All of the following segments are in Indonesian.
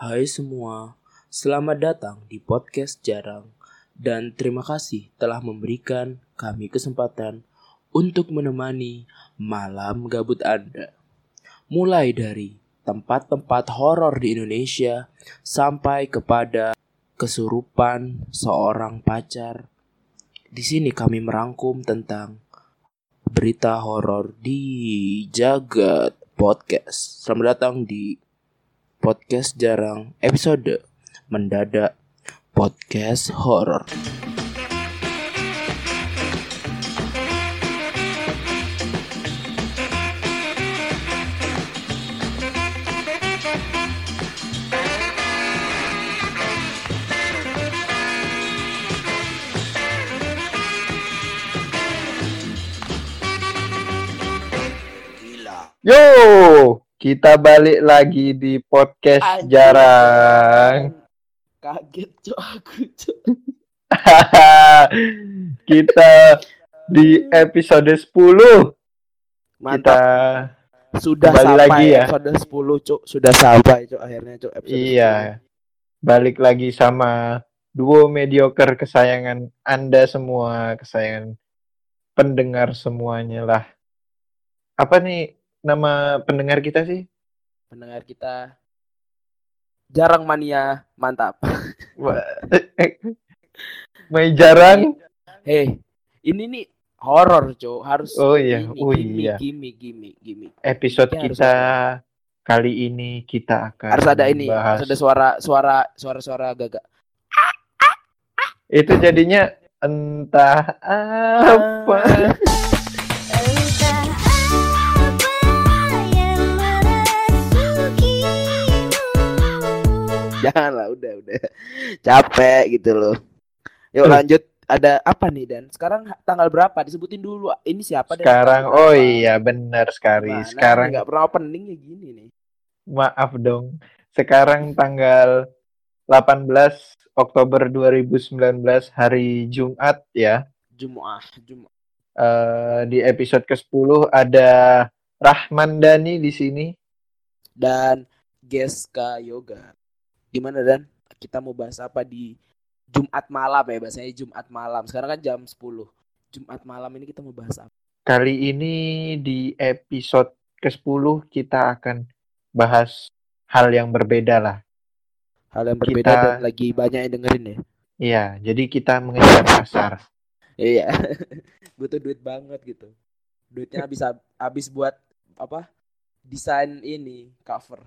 Hai semua, selamat datang di podcast Jarang dan terima kasih telah memberikan kami kesempatan untuk menemani malam gabut Anda. Mulai dari tempat-tempat horor di Indonesia sampai kepada kesurupan seorang pacar. Di sini kami merangkum tentang berita horor di Jagat Podcast. Selamat datang di podcast jarang episode mendadak. Podcast horor. Yo, kita balik lagi di podcast Anjing. jarang. Kaget cok aku cok. kita di episode 10. Mantap. Kita Sudah kembali sampai lagi ya. episode 10 cok. Sudah sampai cok akhirnya cok episode iya, balik lagi sama duo mediocre kesayangan Anda semua, kesayangan pendengar semuanya lah. Apa nih nama pendengar kita sih? 10. Pendengar kita jarang mania mantap. Wah, Main jarang. Hei, ini nih horor cok harus Oh iya, oh gimmick, iya. gimmick, gimmick, gimmick. episode Ini harus kita kali ini kita akan Harus ada ini, membahas- harus ada suara suara suara suara gagak. itu jadinya entah apa Jangan lah, udah, udah. Capek gitu loh. Yuk lanjut. Ada apa nih Dan? Sekarang tanggal berapa? Disebutin dulu. Ini siapa Dan? sekarang oh iya benar sekali Mana? sekarang nggak pernah opening ya gini nih. maaf dong sekarang tanggal 18 Oktober 2019 hari Jumat ya Jumat, Jumat. Eh, di episode ke-10 ada Rahman Dani di sini Dan Geska Yoga. Gimana Dan? Kita mau bahas apa di Jumat malam ya bahasanya Jumat malam. Sekarang kan jam 10. Jumat malam ini kita mau bahas apa? Kali ini di episode ke-10 kita akan bahas hal yang berbeda lah. Hal yang berbeda Kita- dan lagi banyak yang dengerin ya. Iya, jadi kita mengejar pasar. Iya. Butuh duit banget gitu. Duitnya bisa habis buat apa? Desain ini, cover.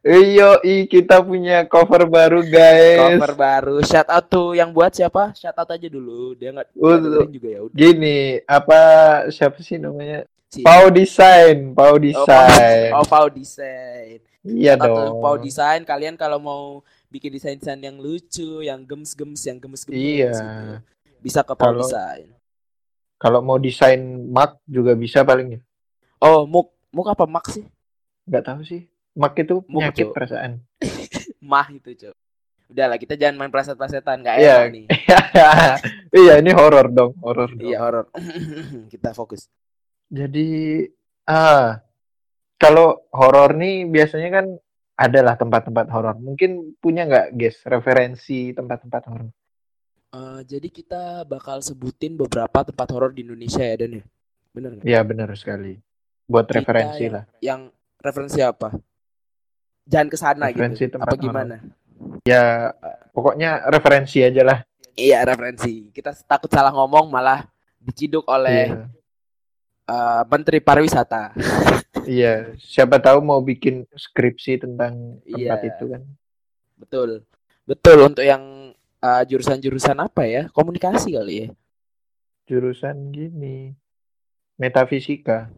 Iyo, i kita punya cover baru guys. Cover baru. Shout out tuh yang buat siapa? Shout out aja dulu. Dia nggak Oh, juga ya udah. Gini, apa siapa sih namanya? Si- Pau Design, Pau Oh, Design. Pau- Oh, Pau Design. Iya Shout dong. Pau Design. Kalian kalau mau bikin desain-desain yang lucu, yang gems-gems, yang gemes-gemes Iya. gitu. Bisa ke Pau Design. Kalau mau desain mug juga bisa paling ya. Oh, muk muk apa mak sih? Nggak tahu sih. Mug itu penyakit Cok. perasaan. Mah itu, Cok. Udah lah, kita jangan main pleset-plesetan, nggak Iya. enak nih. iya, ini horor dong, horor. dong. Iya, horor. kita fokus. Jadi ah kalau horor nih biasanya kan adalah tempat-tempat horor. Mungkin punya nggak guys referensi tempat-tempat horor? Eh, jadi kita bakal sebutin beberapa tempat horor di Indonesia ya Dan ya. Bener nggak? Iya benar sekali. Buat Kita referensi yang- lah. Yang referensi apa? Jangan ke sana gitu. tempat Apa gimana? Ya pokoknya referensi aja lah. Iya, referensi. Kita takut salah ngomong malah diciduk oleh Iya. eh, Menteri Pariwisata. Iya. Siapa tahu mau bikin skripsi tentang tempat Iya. itu kan. Betul. Betul untuk yang eh, jurusan-jurusan apa ya? Komunikasi kali ya. Jurusan gini. Metafisika.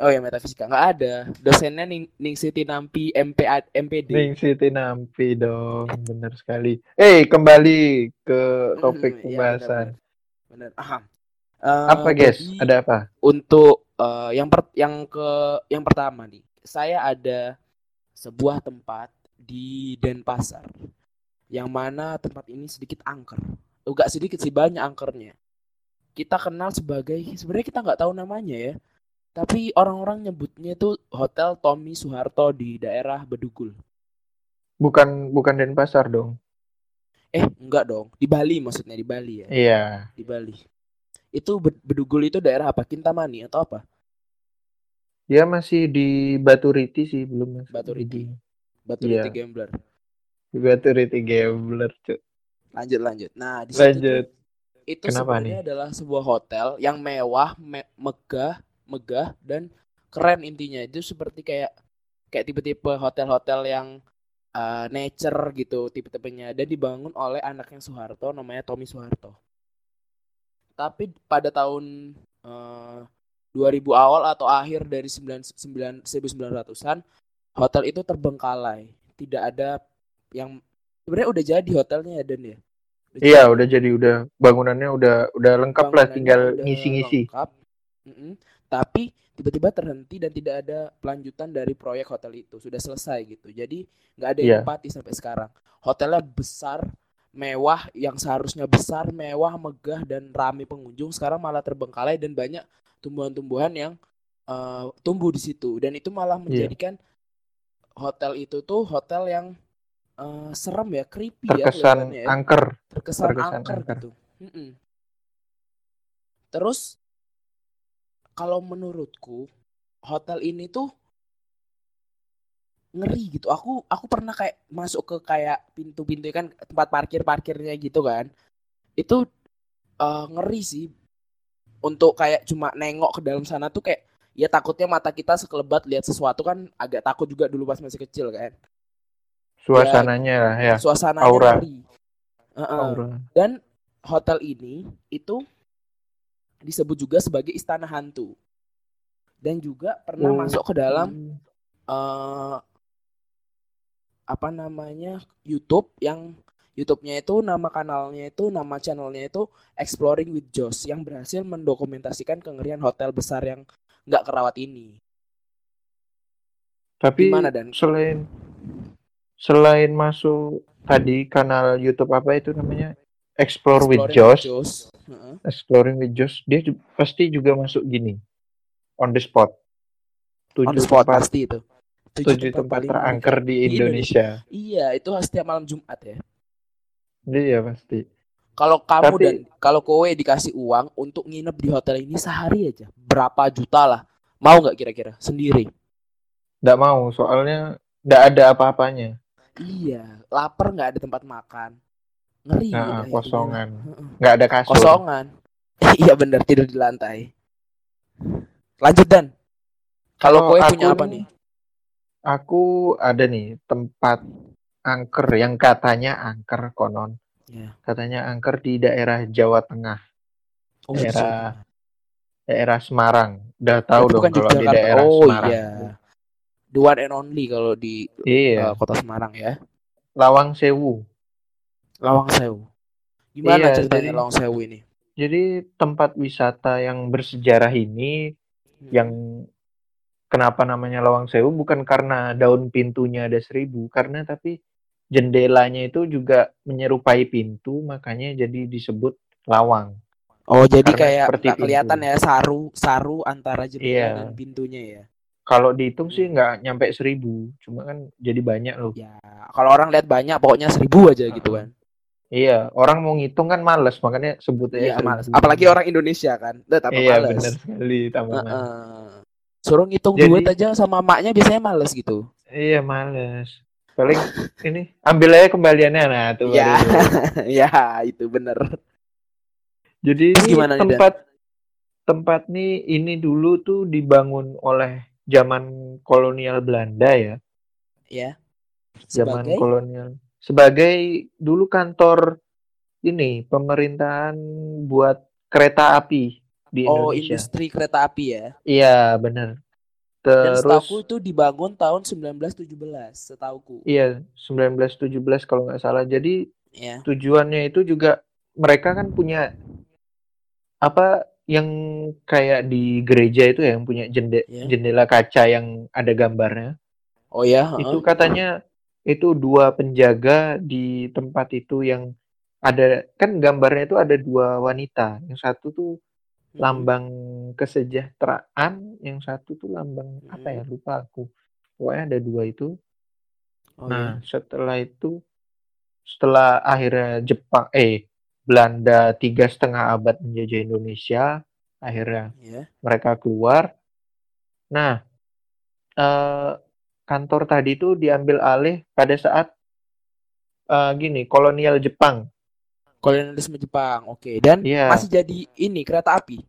Oh ya metafisika nggak ada. Dosennya Ning, Ning Siti Nampi MPA MPD. Ning Siti Nampi dong, benar sekali. Eh, kembali ke topik Iya, pembahasan. Bener. Aha. Eh, Apa guys? jadi Ada apa? Untuk eh, yang per, yang ke yang pertama nih, saya ada sebuah tempat di Denpasar, yang mana tempat ini sedikit angker. Enggak sedikit sih banyak angkernya. Kita kenal sebagai sebenarnya kita nggak tahu namanya ya. Tapi orang-orang nyebutnya itu Hotel Tommy Soeharto di daerah Bedugul. Bukan bukan Denpasar dong. Eh, enggak dong. Di Bali maksudnya di Bali ya. Iya. Di Bali. Itu Bed- Bedugul itu daerah apa? Kintamani atau apa? Dia masih di Baturiti sih belum masuk Baturiti. di- Batu Iya. Riti Gambler. Di Baturiti gambler, Cuk. Lanjut lanjut. Nah, di situ Lanjut. itu Kenapa sebenarnya adalah sebuah hotel yang mewah, me- megah, megah dan keren intinya. Itu seperti kayak kayak tipe-tipe hotel-hotel yang uh, nature gitu tipe-tipenya dan dibangun oleh anaknya Soeharto namanya Tommy Soeharto. Tapi pada tahun uh, 2000 awal atau akhir dari 99 1900-an hotel itu terbengkalai. Tidak ada yang sebenarnya udah jadi hotelnya ya Dan ya. Udah Iya, jadi. udah jadi udah bangunannya udah udah lengkap lah tinggal ngisi-ngisi. Tapi tiba-tiba terhenti dan tidak ada pelanjutan dari proyek hotel itu. Sudah selesai gitu. Jadi nggak ada yang Iya. nempati sampai sekarang. Hotelnya besar, mewah, yang seharusnya besar, mewah, megah dan ramai pengunjung. Sekarang malah terbengkalai dan banyak tumbuhan-tumbuhan yang eh, tumbuh di situ. Dan itu malah Iya. menjadikan hotel itu tuh hotel yang eh, serem ya, creepy ya Terkesan kelihatannya ya angker. terkesan, terkesan angker, angker. gitu. Mm-mm. Terus kalau menurutku hotel ini tuh ngeri gitu. Aku aku pernah kayak masuk ke kayak pintu-pintu kan tempat parkir-parkirnya gitu kan. Itu eh, ngeri sih. Untuk kayak cuma nengok ke dalam sana tuh kayak ya takutnya mata kita sekelebat lihat sesuatu kan agak takut juga dulu pas masih kecil kan. Suasananya lah ya. Suasananya aura. ngeri. Heeh. Aura. Dan hotel ini itu disebut juga sebagai istana hantu. Dan juga pernah Oh. masuk ke dalam eh apa namanya YouTube yang YouTube-nya itu nama kanalnya itu nama channelnya itu Exploring with Josh yang berhasil mendokumentasikan kengerian hotel besar yang nggak kerawat ini. Tapi Gimana, Dan? selain selain masuk tadi kanal YouTube apa itu namanya Explore with Josh, Heeh. Exploring with Josh, dia ju- pasti juga masuk gini on the spot. On the Tujuh spot tempat, pasti itu. tujuh tempat paling terangker di di Indonesia. Iya, itu setiap malam Jumat ya. Iya pasti. Kalau kamu Tapi- dan kalau kowe dikasih uang untuk nginep di hotel ini sehari aja, berapa juta lah? Mau nggak kira-kira sendiri? Nggak mau, soalnya nggak ada apa-apanya. Iya, lapar nggak ada tempat makan, ngeri. Nah, intinya. kosongan. Nggak ada kasur. Kosongan. iya bener tidur di lantai. Lanjut dan. Kalau aku punya apa nih? Aku ada nih tempat angker yang katanya angker konon. Ya. Katanya angker di daerah Jawa Tengah, Oh, Daerah- daerah Semarang. Udah tahu Itu dong bukan kalau di daerah Oh Semarang. iya. The one and only kalau di Iya, uh, kota Semarang ya. Lawang Sewu. Lawang Sewu. Gimana Iya, ceritanya jadi- Lawang Sewu ini? Jadi tempat wisata yang bersejarah ini yang kenapa namanya Lawang Sewu bukan karena daun pintunya ada seribu, karena tapi jendelanya itu juga menyerupai pintu, makanya jadi disebut lawang. Oh jadi Karena kayak seperti nggak kelihatan pintu. ya saru saru antara jendela Iya. dan pintunya ya. Kalau dihitung sih nggak nyampe seribu, cuma kan jadi banyak loh. Ya kalau orang lihat banyak pokoknya seribu aja gitu kan. Iya, orang mau ngitung kan males, makanya sebut aja Iya males. Apalagi orang Indonesia kan, udah tambah Iya, males. bener sekali, tambah males. Suruh ngitung Jadi- duit aja sama maknya biasanya males gitu. Iya, males. Paling ini ambil aja kembaliannya nah tuh. Ya. baru. ya itu bener. Jadi Terus ini gimana nih, Dan? tempat tempat nih ini dulu tuh dibangun oleh zaman kolonial Belanda ya. Ya. Zaman Sebagai kolonial. Sebagai dulu kantor ini pemerintahan buat kereta api di oh Indonesia. industri kereta api ya. Iya, bener. Dan Terus setahu itu dibangun tahun 1917 setauku. iya 1917 kalau nggak salah. Jadi Ya. tujuannya itu juga mereka kan punya apa yang kayak di gereja itu ya yang punya jende- Ya. jendela kaca yang ada gambarnya. Oh ya. Itu katanya itu dua penjaga di tempat itu yang ada kan gambarnya itu ada dua wanita. Yang satu tuh Mm-mm. lambang kesejahteraan, yang satu tuh lambang apa ya Hmm. lupa aku. Pokoknya ada dua itu. Oh, Nah, setelah itu, setelah akhirnya Jepang, eh, Belanda tiga setengah abad menjajah Indonesia, akhirnya ya. mereka keluar. Nah, eh, kantor tadi itu diambil alih pada saat eh, gini, kolonial Jepang. Kolonialisme Jepang. Oke. Dan Iya. masih jadi ini kereta api.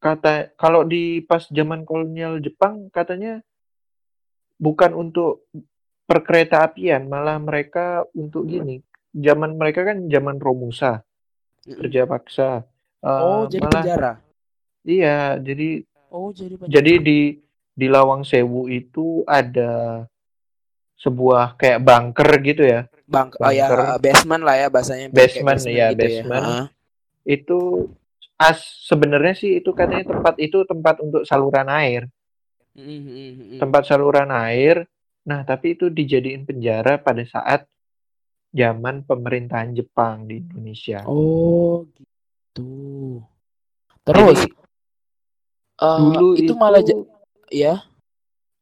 Kata kalau di pas zaman kolonial Jepang katanya bukan untuk perkereta apian, malah mereka untuk gini. Zaman mereka kan zaman Romusa, kerja paksa. Eh, Oh, jadi malah penjara. iya, jadi Oh, jadi penjara. jadi di di Lawang Sewu itu ada sebuah kayak bunker gitu ya. Bang, oh ya bunker. basement lah ya bahasanya kayak Basement, ya, gitu basement. Heeh. Itu as sebenarnya sih itu katanya tempat itu tempat untuk saluran air. Mm, mm, mm, mm. tempat saluran air. Nah, tapi itu dijadiin penjara pada saat zaman pemerintahan Jepang di Indonesia. Oh, gitu. Terus Jadi, eh, dulu itu, itu, malah ya.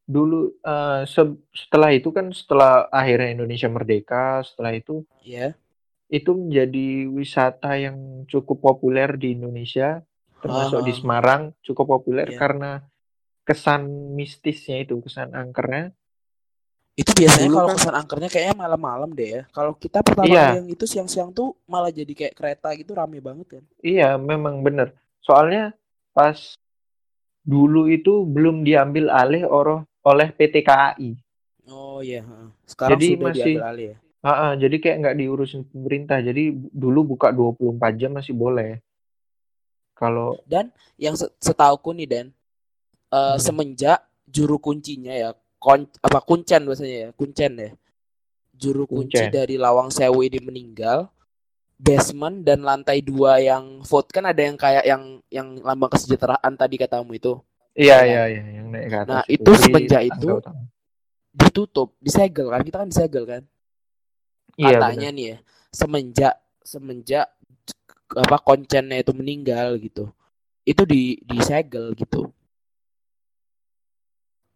dulu eh, se- setelah itu kan setelah akhirnya Indonesia merdeka, setelah itu Ya. itu menjadi wisata yang cukup populer di Indonesia, termasuk di Ah, Semarang cukup populer Iya. karena kesan mistisnya itu, kesan angkernya. Itu biasanya kalau kan- kesan angkernya kayaknya malam-malam deh ya. Kalau kita pertama kali yang itu siang-siang tuh malah jadi kayak kereta gitu rame banget kan. Iya, memang benar. Soalnya pas dulu itu belum diambil alih oro- oleh PT KAI. Oh iya. Sekarang Jadi sudah masih- diambil alih ya. Ha-ha, jadi kayak nggak diurusin pemerintah. Jadi dulu buka 24 jam masih boleh. Kalau Yang se- setauku nih Dan, eh, Hmm. semenjak juru kuncinya ya, kon apa kuncen biasanya ya, kuncen ya. Juru kunci Kuncen. dari Lawang Sewu ini meninggal. Basement dan lantai dua yang vote kan ada yang kayak yang yang lambang kesejahteraan tadi katamu itu iya Iya. iya iya yang naik ke atas Nah, itu semenjak itu utama. ditutup, disegel kan kita kan disegel kan. Iya katanya nih ya semenjak semenjak apa koncennya itu meninggal gitu itu di disegel gitu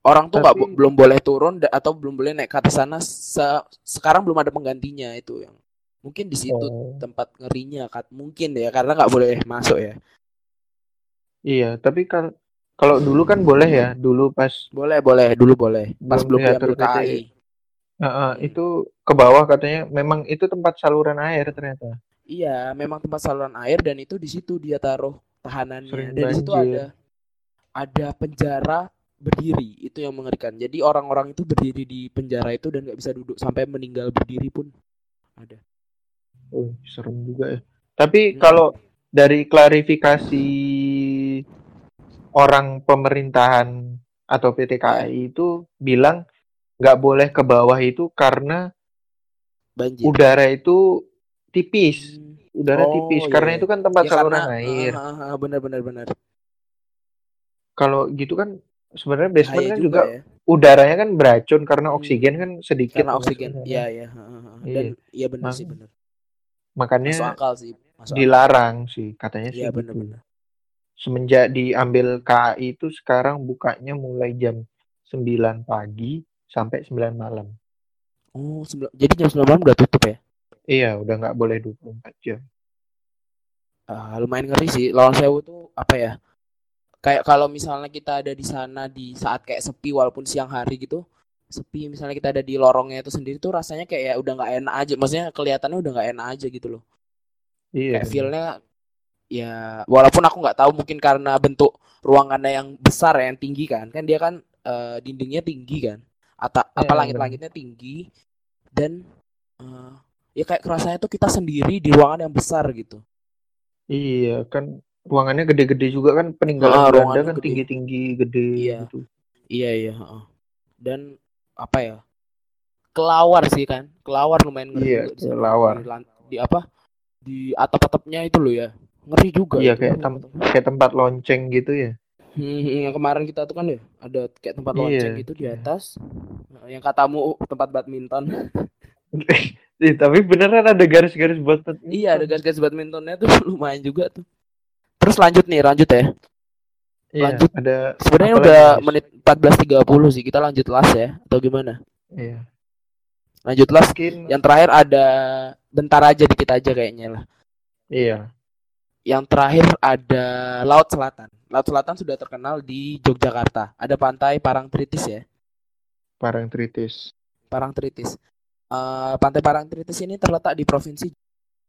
orang tuh nggak Tapi- bo- belum boleh turun atau belum boleh naik ke atas sana se- sekarang belum ada penggantinya itu yang mungkin di situ Oh, tempat ngerinya kat mungkin ya karena nggak boleh masuk ya iya, tapi kalau kalau dulu kan boleh ya, dulu pas boleh boleh dulu boleh pas Belum PT. KAI Heeh, Hmm. itu ke bawah katanya memang itu tempat saluran air ternyata. iya memang tempat saluran air dan itu di situ dia taruh tahanannya Sering dan di situ banjir. ada ada penjara berdiri itu yang mengerikan jadi orang-orang itu berdiri di penjara itu dan nggak bisa duduk sampai meninggal berdiri pun ada Oh, serem juga ya. Tapi Hmm. kalau dari klarifikasi orang pemerintahan atau PT KAI itu bilang nggak boleh ke bawah itu karena banjir udara itu tipis. Hmm. Udara Oh, tipis iya, karena iya. itu kan tempat Ya, saluran karena air. ah, ah, ah, benar benar benar Kalau gitu kan sebenarnya basement bahaya kan juga, juga ya udaranya kan beracun karena Hmm. oksigen kan sedikit. karena oksigen iya iya ah, ah, ah. Iya. dan iya benar Mak- sih benar Makanya masuk akal sih masuk akal. dilarang sih katanya sih iya gitu. benar benar Semenjak diambil KAI itu sekarang bukanya mulai jam 9 pagi sampai 9 malam. oh jadi jam 9 malam udah tutup ya Iya, udah nggak boleh 24 jam. Ah, lumayan ngeri sih Lawang Sewu tuh apa ya kayak kalau misalnya kita ada di sana di saat kayak sepi walaupun siang hari gitu sepi misalnya kita ada di lorongnya itu sendiri tuh rasanya kayak ya udah nggak enak aja maksudnya kelihatannya udah nggak enak aja gitu loh Iya. kayak feelnya ya walaupun aku nggak tahu mungkin karena bentuk ruangannya yang besar ya, yang tinggi kan kan dia kan eh, dindingnya tinggi kan atau Iya, apa langit-langitnya tinggi dan eh, ya kayak kerasanya tuh kita sendiri di ruangan yang besar gitu Iya, kan ruangannya gede-gede juga kan peninggalan Ah, Belanda kan gede. tinggi-tinggi gede Iya. gitu. Iya iya. heeh. Dan apa ya? Kelawar sih kan. Kelawar lumayan ngeri Iya, juga kelawar. Di, di apa? Di atap-atapnya itu loh ya. Ngeri juga. Iya, kayak tem- kayak tempat lonceng gitu ya. Hmm, yang kemarin kita tuh kan ya ada kayak tempat Iya, lonceng gitu di iya. atas. Nah, Yang katamu tempat badminton. Eh, tapi beneran ada garis-garis buat iya, ada garis-garis badmintonnya tuh lumayan juga tuh. Terus lanjut nih, lanjut ya. Iya, lanjut. ada Sebenarnya udah lagi, menit 14.30 sih. Kita lanjut las ya atau gimana? Iya. Lanjutlah. Mungkin Yang terakhir ada bentar aja dikit aja kayaknya lah. iya. Yang terakhir ada Laut Selatan. Laut Selatan sudah terkenal di Yogyakarta. Ada pantai Parangtritis ya. Parangtritis. Parangtritis. Eh, pantai Parangtritis ini terletak di provinsi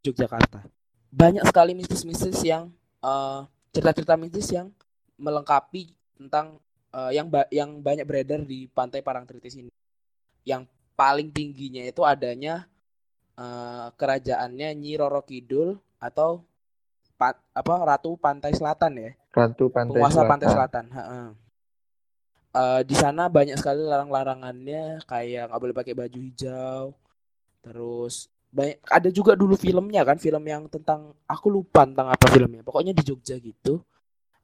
Yogyakarta. Banyak sekali mistis-mistis yang eh, cerita-cerita mistis yang melengkapi tentang eh, yang ba- yang banyak beredar di pantai Parangtritis ini. Yang paling tingginya itu adanya eh, kerajaannya Nyi Roro Kidul atau pa- apa Ratu Pantai Selatan ya Ratu Pantai penguasa Selatan. pantai selatan. heeh. Eh, di sana banyak sekali larang-larangannya kayak nggak boleh pakai baju hijau. Terus banyak ada juga dulu filmnya kan film yang tentang aku lupa tentang apa filmnya. Pokoknya di Jogja gitu.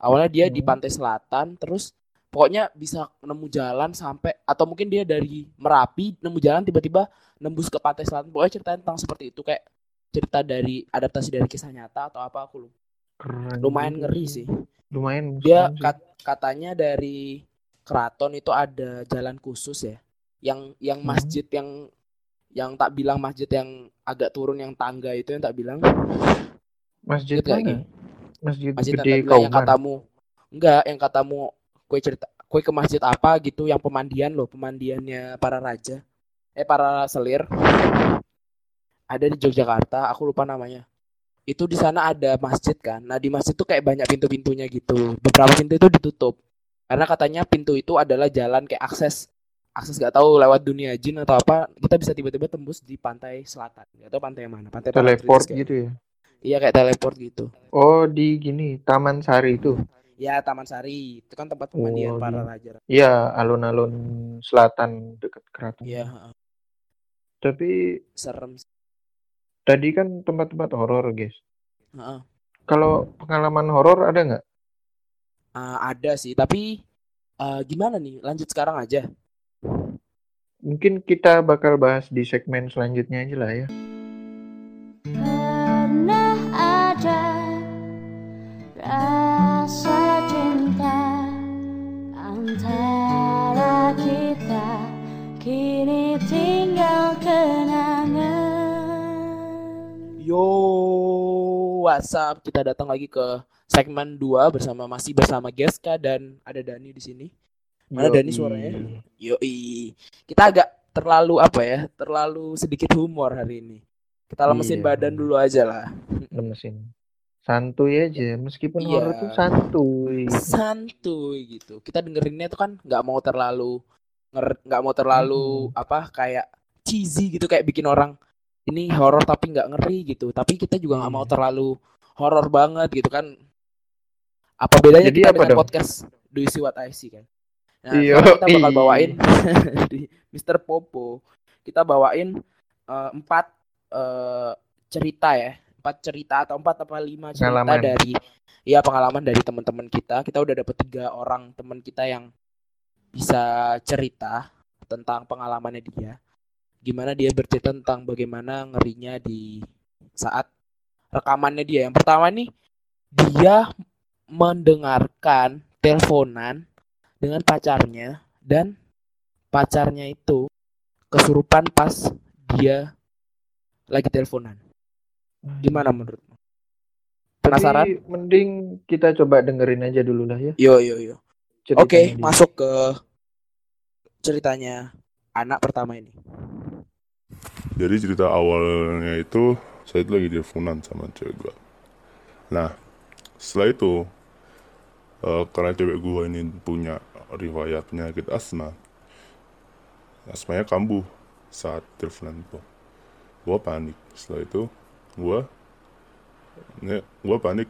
Awalnya dia di Hmm. pantai selatan terus pokoknya bisa nemu jalan sampai atau mungkin dia dari Merapi nemu jalan tiba-tiba nembus ke pantai selatan. Pokoknya cerita tentang seperti itu kayak cerita dari adaptasi dari kisah nyata atau apa aku lupa. Keren Lumayan ngeri sih Lumayan. dia sih. kat- katanya dari keraton itu ada jalan khusus ya yang yang Hmm. masjid yang yang tak bilang masjid yang agak turun yang tangga itu yang tak bilang Masjid? Gi? Masjid, masjid gede bilang yang katamu enggak yang katamu kue cerita kue ke masjid apa gitu yang pemandian loh pemandiannya para raja. Eh para selir. Ada di Yogyakarta aku lupa namanya. Itu di sana ada masjid kan. Nah di masjid tuh kayak banyak pintu-pintunya gitu. Beberapa pintu itu ditutup. Karena katanya pintu itu adalah jalan kayak akses. Akses gak tahu lewat dunia jin atau apa. Kita bisa tiba-tiba tembus di pantai selatan. Gak tahu pantai mana pantai Teleport gitu ya. Iya kayak teleport gitu Oh, di gini, Taman Sari itu. ya Taman Sari itu kan tempat pemandian Oh, para raja Iya, alun-alun selatan dekat keraton. iya. Tapi serem tadi kan tempat-tempat horor, guys. Heeh. Kalau pengalaman horor ada nggak? Ah, ada sih tapi eh, gimana nih lanjut sekarang aja Mungkin kita bakal bahas di segmen selanjutnya aja lah ya. WhatsApp kita datang lagi ke segmen 2 bersama masih bersama Geska dan ada Dani di sini. Mana Dani suaranya? Yoi. Kita agak terlalu apa ya? Terlalu sedikit humor hari ini. Kita lemesin Iya. badan dulu aja lah. Lemesin. Santuy aja, meskipun Iya. horor tuh santuy. Santuy gitu. Kita dengerinnya tuh kan nggak mau terlalu nggak mau terlalu apa kayak cheesy gitu kayak bikin orang ini horor tapi nggak ngeri gitu. Tapi kita juga nggak mau Iya. terlalu horor banget gitu kan. Apa bedanya Jadi kita apa dengan dong? podcast Do You See What I See kan? Nah, Iya, sekarang kita bakal bawain di Mr. Popo. Kita bawain eh, empat eh, cerita ya, empat cerita atau empat apa lima cerita Pengalaman. dari ya pengalaman dari teman-teman kita. Kita udah dapet tiga orang teman kita yang bisa cerita tentang pengalamannya dia. Gimana dia bercerita tentang bagaimana ngerinya di saat rekamannya dia. Yang pertama nih dia mendengarkan teleponan dengan pacarnya dan pacarnya itu kesurupan pas dia lagi teleponan. Gimana menurutmu? Penasaran? Tapi mending kita coba dengerin aja dulu lah ya. Yo yo yo. Oke, dia. masuk ke ceritanya anak pertama ini. Jadi cerita awalnya itu saya itu lagi teleponan sama cewek gua. Nah, setelah itu eh, karena cewek gua ini punya riwayat penyakit asma, asmanya kambuh saat teleponan itu. Gua panik. Setelah itu gua nge, gua panik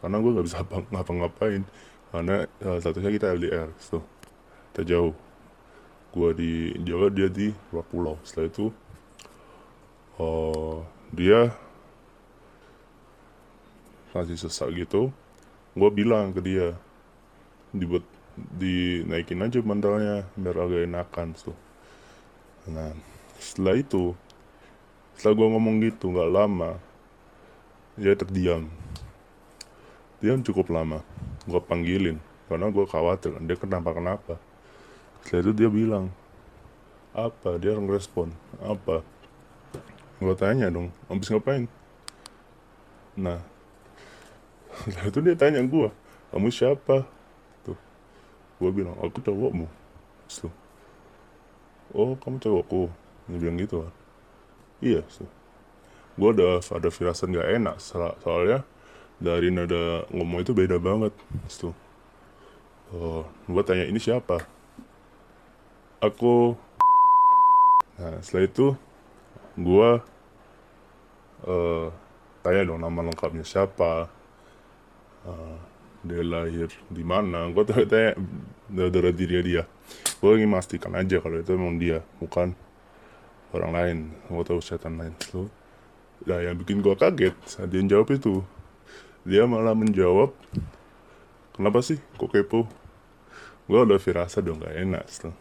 karena gua nggak bisa apa- ngapa-ngapain karena eh, statusnya kita LDR, tuh kita jauh. Gua di Jawa, dia di pulau. Setelah itu oh dia masih sesak gitu. Gue bilang ke dia dibuat dinaikin aja bantalnya biar agak enakan tuh. Nah setelah itu setelah gue ngomong gitu nggak lama dia terdiam. Diam cukup lama gue panggilin karena gue khawatir dia kenapa kenapa setelah itu dia bilang apa? Dia ngerespon apa gue tanya dong habis ngapain? Nah setelah itu dia tanya gue kamu siapa? Tuh gue bilang aku cowokmu. Tuh, oh kamu cowokku? Dia bilang gitu kan. Iya tuh. Gue ada ada firasat gak enak so- soalnya dari nada ngomong itu beda banget tuh. Oh gue tanya ini siapa? Aku. Nah setelah itu gue eh tanya dong nama lengkapnya siapa. Eh, dia lahir di mana. Gue tanya, tanya dari diri dia. Gue ingin memastikan aja kalau itu emang dia bukan orang lain. Gue tahu setan lain. So, nah yang bikin gue kaget saat dia jawab itu dia malah menjawab kenapa sih kok kepo? Gue udah firasa dong gak enak setelah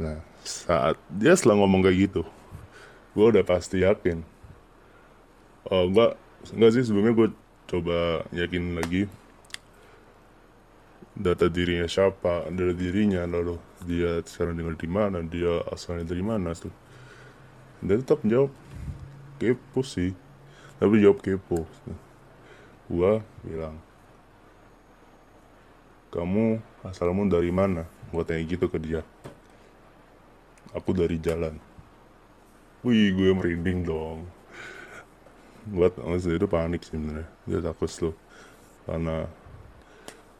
nah saat dia setelah ngomong kayak gitu gue udah pasti yakin oh enggak enggak sih sebelumnya gue coba yakin lagi. Data dirinya siapa? Dari dirinya lalu dia sekarang tinggal di mana? Dia asalnya dari mana tuh? Dia tetap menjawab kepo sih. Tapi jawab kepo. Gua bilang kamu asalmu dari mana? Gua tanya gitu ke dia. Aku dari jalan. Wih gue merinding dong buat maksudnya itu panik sebenarnya dia takut slow karena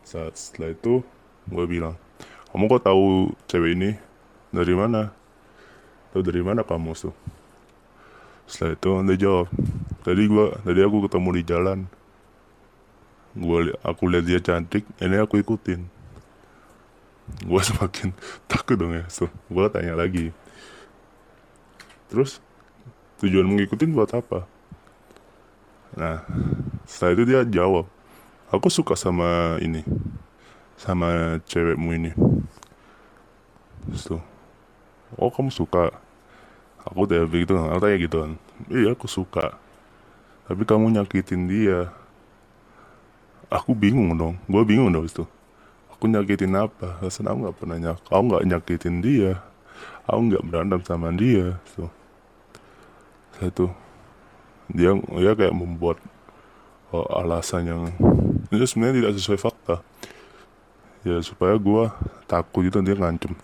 saat setelah itu gue bilang kamu kok tahu cewek ini? Dari mana? Tahu dari mana kamu tuh setelah itu dia jawab tadi gua tadi aku ketemu di jalan. Gua li- aku lihat dia cantik ini aku ikutin. Gua semakin takut dong ya so gua tanya lagi. Terus tujuan mengikutin buat apa Nah, setelah itu dia jawab, aku suka sama ini, sama cewekmu ini. Terus oh kamu suka? Aku tanya begitu, aku tanya gitu kan. Iya aku suka. Tapi kamu nyakitin dia. Aku bingung dong, gue bingung dong itu. Aku nyakitin apa? Rasanya aku nggak pernah nyak, aku nggak nyakitin dia. Aku nggak berantem sama dia. Tuh, satu dia dia kayak membuat uh, alasan yang itu sebenarnya tidak sesuai fakta. Ya supaya gua takut itu dia ngancem.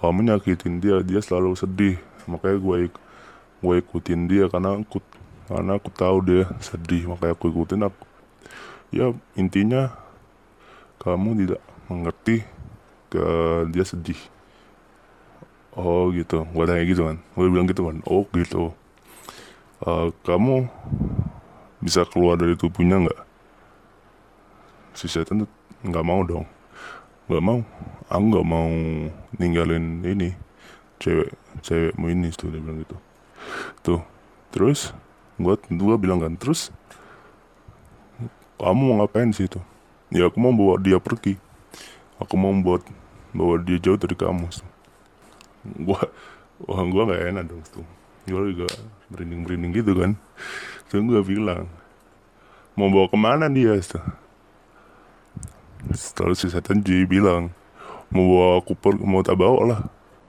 Kamu nyakitin dia dia selalu sedih. Makanya gue gue ikutin dia karena aku karena aku tahu dia sedih. Makanya aku ikutin aku ya intinya kamu tidak mengerti ke dia sedih. Oh gitu. Gue tanya gitu kan. Gue bilang gitu kan. Oh gitu Eh, kamu bisa keluar dari tubuhnya nggak? Si setan nggak mau dong, nggak mau. Aku nggak mau ninggalin ini cewek cewekmu ini tuh dia bilang gitu. Tuh, terus gua gua bilang kan terus kamu mau ngapain sih itu? Ya aku mau bawa dia pergi. Aku mau buat bawa dia jauh dari kamu. Gua wah gua nggak enak dong tuh gue juga merinding-merinding gitu kan. Terus gue bilang mau bawa ke mana dia? Terus si setan J bilang mau bawa aku per mau tak bawa lah.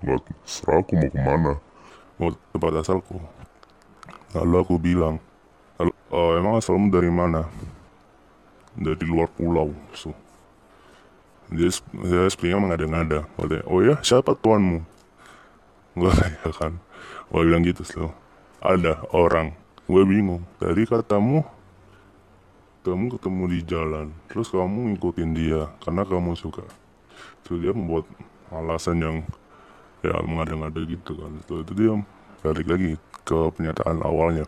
Lah, serah aku mau ke mana? mau tempat asalku. Lalu aku bilang lalu, oh, emang asalmu dari mana? Dari luar pulau so dia dia sepertinya mengada-ngada. Katanya, oh ya siapa tuanmu? Gue tanya kan gue bilang gitu slow ada orang. Gue bingung. Tadi katamu kamu ketemu di jalan. Terus kamu ngikutin dia karena kamu suka. Terus dia membuat alasan yang ya mengada-ngada gitu kan. Setelah itu dia balik lagi ke pernyataan awalnya.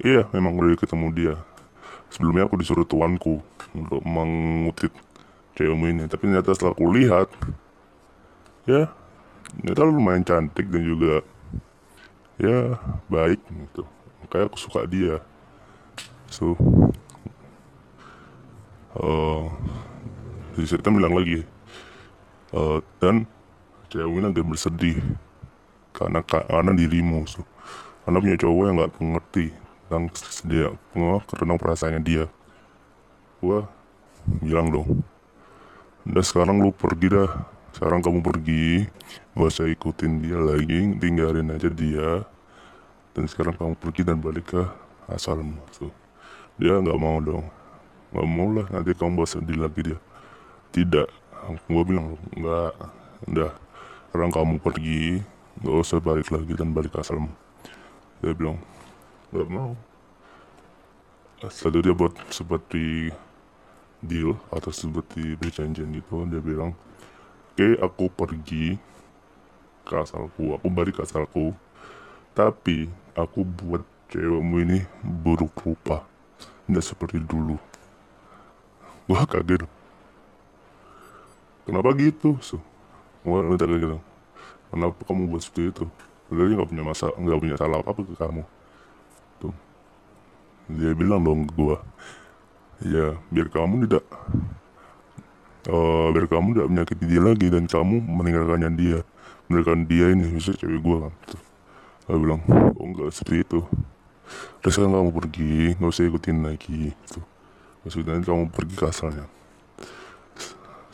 Iya memang udah ketemu dia. Sebelumnya aku disuruh tuanku untuk mengutip cewekmu ini. Tapi ternyata setelah aku lihat ya ternyata lumayan cantik dan juga ya baik gitu. Makanya aku suka dia. So uh, si bilang lagi eh, dan cewek agak bersedih karena karena dirimu. So. karena punya cowok yang nggak mengerti tentang dia tentang perasaannya dia. Gua bilang dong udah sekarang lu pergi dah sekarang kamu pergi. Gak usah ikutin dia lagi. Tinggalin aja dia. Dan sekarang kamu pergi dan balik ke asalmu. Tuh. Dia nggak mau dong. Nggak mau lah nanti kamu bawa sedih lagi dia. Tidak. Gue bilang nggak udah. Sekarang kamu pergi. Nggak usah balik lagi dan balik ke asalmu. Dia bilang nggak mau. Setelah dia buat seperti deal atau seperti perjanjian gitu. Dia bilang oke aku pergi ke asalku aku balik ke asalku. Tapi aku buat cewekmu ini buruk rupa. Tidak seperti dulu. Gua kaget. Kenapa gitu so gua minta gitu. Kenapa kamu buat seperti itu? Dia nggak punya masa nggak punya salah apa apa ke kamu. Tuh. Dia bilang dong ke gua ya biar kamu tidak eh biar kamu tidak menyakiti dia lagi dan kamu meninggalkannya dia. Meninggalkan dia ini misalnya cewek gua kan tuh dia bilang oh enggak seperti itu. Terus sekarang kamu pergi nggak usah ikutin lagi tuh maksudnya kamu pergi ke asalnya.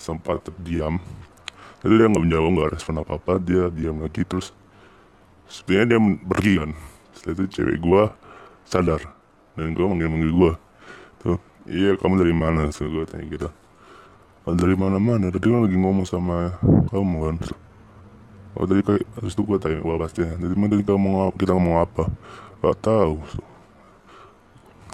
Sempat terdiam. Jadi dia nggak menjawab nggak respon apa apa dia diam lagi terus sebenarnya dia pergi kan. Setelah itu cewek gua sadar dan gua manggil manggil gua. Tuh iya kamu dari mana? So gua tanya gitu "Oh, dari mana mana tadi kan lagi ngomong sama kamu kan? Oh tadi kayak terus itu gua tanya gua pasti tadi mana tadi kamu ngomong kita ngomong apa? Gak tahu. So,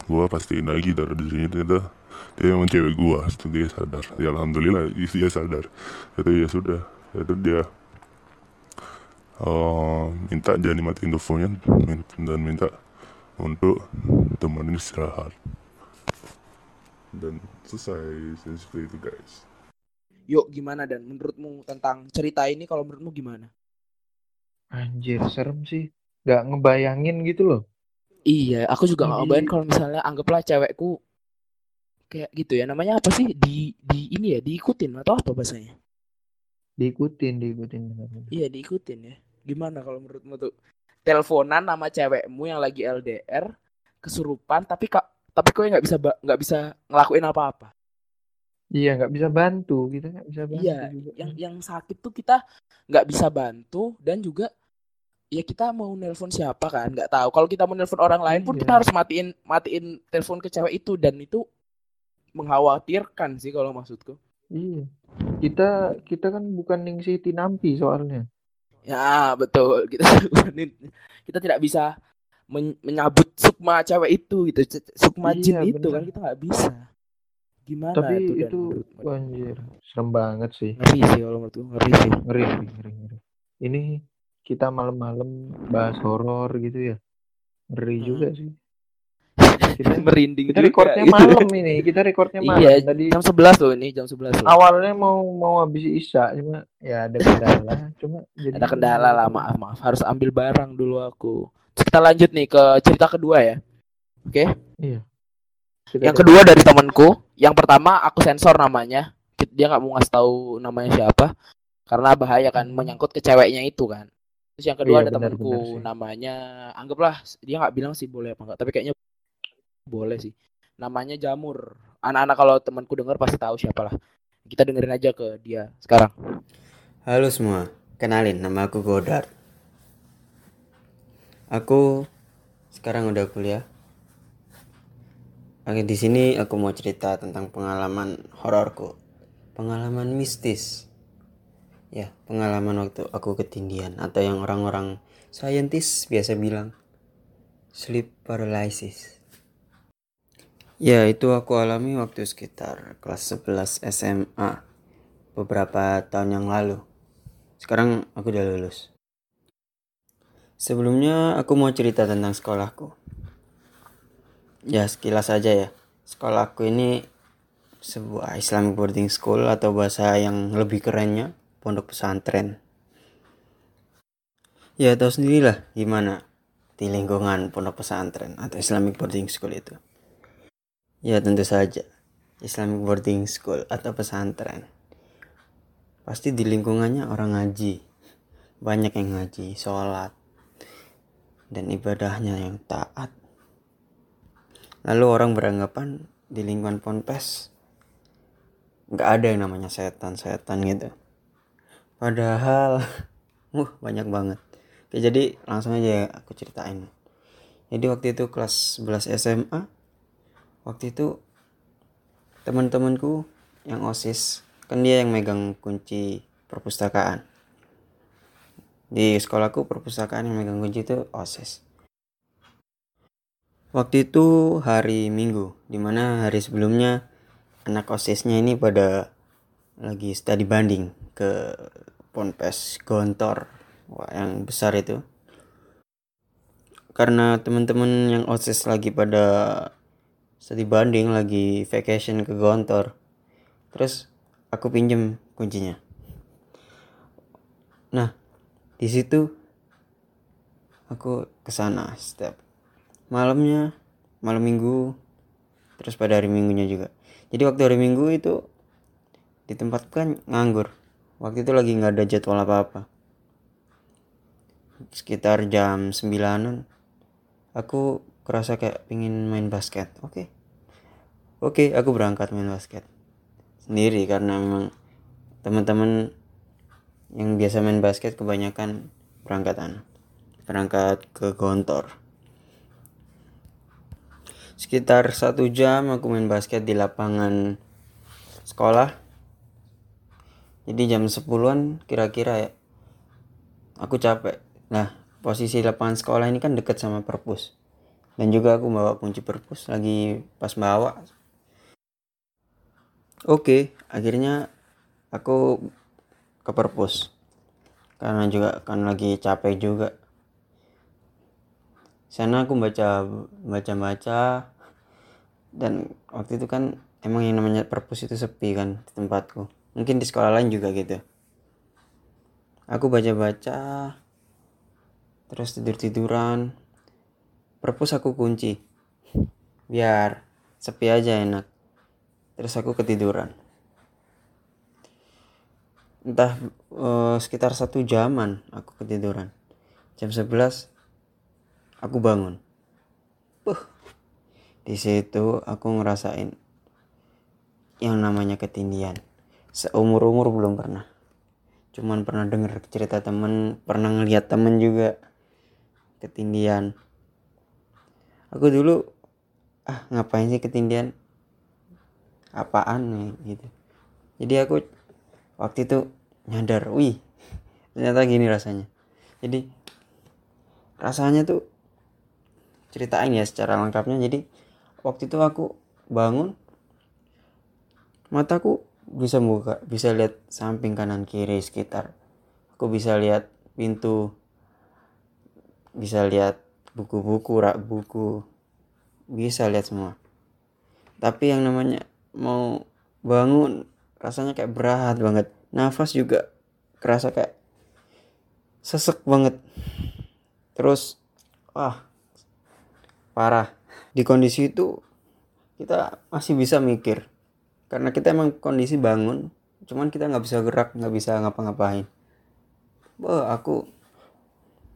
gua pastiin lagi dari di sini ternyata dia memang cewek gua itu dia sadar. Ya alhamdulillah dia sadar. Itu ya sudah itu dia eh, minta jangan dimatiin teleponnya dan minta untuk temenin istirahat dan selesai seperti itu guys Yuk gimana dan menurutmu tentang cerita ini kalau menurutmu gimana? Anjir, serem sih. Gak ngebayangin gitu loh. Iya, aku juga nggak ngebayangin kalau misalnya anggaplah cewekku kayak gitu ya. Namanya apa sih? Di di ini ya, diikutin atau apa bahasanya? Diikutin, diikutin. Iya, diikutin ya. Gimana kalau menurutmu tuh? Teleponan sama cewekmu yang lagi LDR, kesurupan tapi kak tapi kau nggak bisa nggak bisa ngelakuin apa-apa. Iya, nggak bisa bantu. Kita nggak bisa bantu Iya, juga. yang yang sakit tuh kita nggak bisa bantu dan juga ya kita mau nelpon siapa kan nggak tahu. Kalau kita mau nelpon orang lain pun Iya. kita harus matiin matiin telepon ke cewek itu dan itu mengkhawatirkan sih kalau maksudku. Iya. Kita kita kan bukan Ningsih Tinampi soalnya. Ya betul kita kita tidak bisa men- menyabut sukma cewek itu gitu sukma jin Iya, itu kan kita nggak bisa. Gimana Tapi itu, itu, anjir, serem banget sih. ngeri sih kalau menurutku ngeri sih. Ngeri, ngeri, ngeri, ngeri. Ini kita malam-malam bahas horor gitu ya. Ngeri Hmm. juga sih. Kita Merinding kita juga, recordnya gitu. malam ini. Kita recordnya malam. Iya, Tadi jam 11 loh ini, jam 11 loh. awalnya mau mau habis isya cuma ya ada kendala. cuma jadi Ada kendala lah, maaf maaf. Harus ambil barang dulu aku. Kita lanjut nih ke cerita kedua ya. Oke. Kita Yang kedua dari temanku. Yang pertama aku sensor namanya. Dia nggak mau ngasih tahu namanya siapa. Karena bahaya kan menyangkut ke ceweknya itu kan. Terus yang kedua Iya, ada benar, temanku benar namanya anggaplah dia nggak bilang sih boleh apa enggak, tapi kayaknya boleh sih. Namanya Jamur. Anak-anak kalau temanku dengar pasti tahu siapa lah. Kita dengerin aja ke dia sekarang. Halo semua, kenalin nama aku Godard. Aku sekarang udah kuliah. Oke, di sini aku mau cerita tentang pengalaman hororku. Pengalaman mistis. Ya, pengalaman waktu aku ketindihan atau yang orang-orang saintis biasa bilang sleep paralysis. Ya, itu aku alami waktu sekitar kelas 11 SMA beberapa tahun yang lalu. Sekarang aku udah lulus. Sebelumnya aku mau cerita tentang sekolahku. Ya sekilas aja ya. Sekolahku ini sebuah Islamic boarding school atau bahasa yang lebih kerennya pondok pesantren. Ya tahu sendirilah gimana di lingkungan pondok pesantren atau Islamic boarding school itu. Ya tentu saja Islamic boarding school atau pesantren pasti di lingkungannya orang ngaji banyak yang ngaji sholat dan ibadahnya yang taat. Lalu orang beranggapan di lingkungan ponpes nggak ada yang namanya setan-setan gitu. Padahal uh banyak banget. Oke, jadi langsung aja aku ceritain. Jadi waktu itu kelas 11 SMA waktu itu teman-temanku yang osis kan dia yang megang kunci perpustakaan di sekolahku perpustakaan yang megang kunci itu osis. Waktu itu hari minggu di mana hari sebelumnya anak osisnya ini pada lagi studi banding ke ponpes gontor Wah, yang besar itu. Karena teman-teman yang osis lagi pada studi banding lagi vacation ke gontor terus aku pinjem kuncinya. Nah di situ aku ke sana setiap malamnya malam minggu terus pada hari minggunya juga. Jadi waktu hari minggu itu di tempat kan nganggur. Waktu itu lagi nggak ada jadwal apa apa sekitar jam 9an aku kerasa kayak pingin main basket. Oke. Oke aku berangkat main basket. Sendiri karena memang teman-teman yang biasa main basket kebanyakan berangkatan berangkat ke gontor. Sekitar satu jam aku main basket di lapangan sekolah. Jadi jam 10an kira-kira ya aku capek. Nah posisi lapangan sekolah ini kan deket sama perpus. Dan juga aku bawa kunci perpus lagi pas bawa. Oke akhirnya aku ke perpus. Karena juga kan lagi capek juga. Sana aku baca baca baca dan waktu itu kan emang yang namanya perpus itu sepi kan di tempatku. Mungkin di sekolah lain juga gitu. Aku baca baca terus tidur tiduran perpus aku kunci. Biar sepi aja enak. Terus aku ketiduran entah eh, sekitar satu jaman aku ketiduran. Jam 11 aku bangun. Puh. di situ aku ngerasain yang namanya ketindian. Seumur umur belum pernah. Cuman pernah denger cerita temen pernah ngeliat temen juga ketindian. Aku dulu ah ngapain sih ketindian? Apaan nih? Gitu. Jadi aku waktu itu nyadar wih ternyata gini rasanya. Jadi rasanya tuh ceritain ya secara lengkapnya. Jadi waktu itu aku bangun mataku bisa buka bisa lihat samping kanan kiri sekitar. Aku bisa lihat pintu bisa lihat buku-buku rak buku bisa lihat semua. Tapi yang namanya mau bangun rasanya kayak berat banget. Nafas juga kerasa kayak sesek banget. Terus wah parah. Di kondisi itu kita masih bisa mikir. Karena kita emang kondisi bangun cuman kita nggak bisa gerak nggak bisa ngapa-ngapain. Wah, aku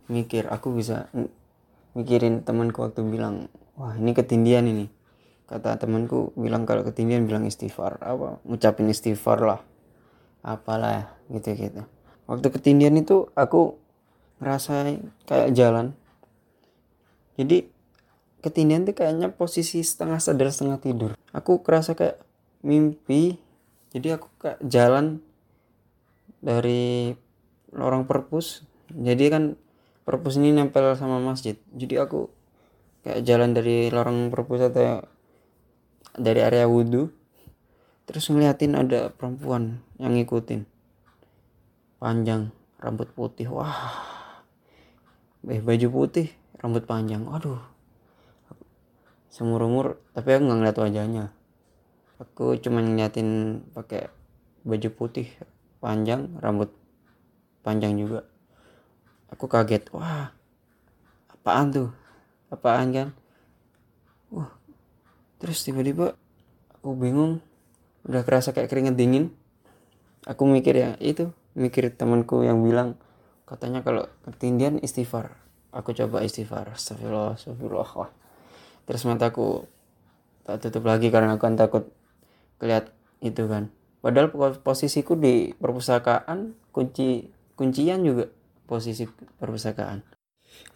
mikir aku bisa mikirin temanku waktu bilang wah ini ketindian ini kata temanku bilang kalau ketindian bilang istighfar. Apa ngucapin istighfar lah. Apalah gitu gitu waktu ketindian itu aku ngerasa kayak jalan. Jadi ketindian tuh kayaknya posisi setengah sadar setengah tidur. Aku kerasa kayak mimpi. Jadi aku kayak jalan dari lorong perpus. Jadi kan perpus ini nempel sama masjid. Jadi aku kayak jalan dari lorong perpus atau dari area wudhu terus ngeliatin ada perempuan yang ngikutin. Panjang rambut putih. Wah eh baju putih rambut panjang. Aduh seumur umur tapi aku nggak ngeliat wajahnya. Aku cuma ngeliatin pakai baju putih panjang rambut panjang juga. Aku kaget. Wah apaan tuh? Apaan kan terus tiba-tiba aku bingung udah kerasa kayak keringet dingin. Aku mikir ya itu mikir temanku yang bilang katanya kalau ketindian istighfar. Aku coba istighfar astagfirullah astagfirullah. Wah. Terus mataku tak tutup lagi karena aku kan takut keliat itu kan. Padahal po- posisiku di perpustakaan kunci kuncian juga posisi perpustakaan.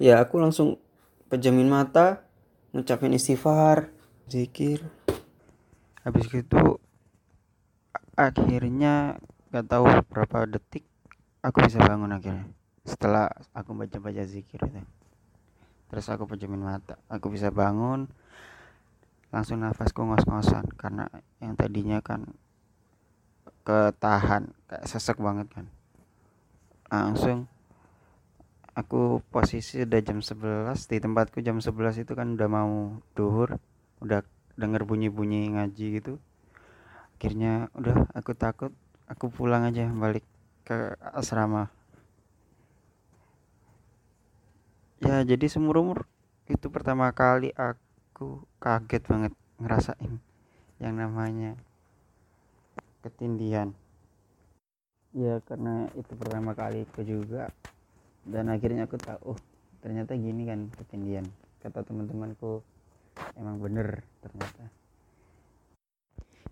Ya aku langsung pejamin mata ngucapin istighfar zikir. Habis itu akhirnya gak tahu berapa detik aku bisa bangun akhirnya. Setelah aku baca-baca zikir itu. Terus aku pejamin mata aku bisa bangun langsung nafasku ngos-ngosan. Karena yang tadinya kan ketahan kayak sesek banget kan. Langsung aku posisi udah jam 11 di tempatku jam 11 itu kan udah mau duhur udah denger bunyi-bunyi ngaji gitu akhirnya udah aku takut aku pulang aja balik ke asrama. Ya jadi seumur umur itu pertama kali aku kaget banget ngerasain yang namanya ketindihan ya karena itu pertama kali aku juga dan akhirnya aku tahu oh ternyata gini kan ketindihan kata teman-temanku emang bener ternyata.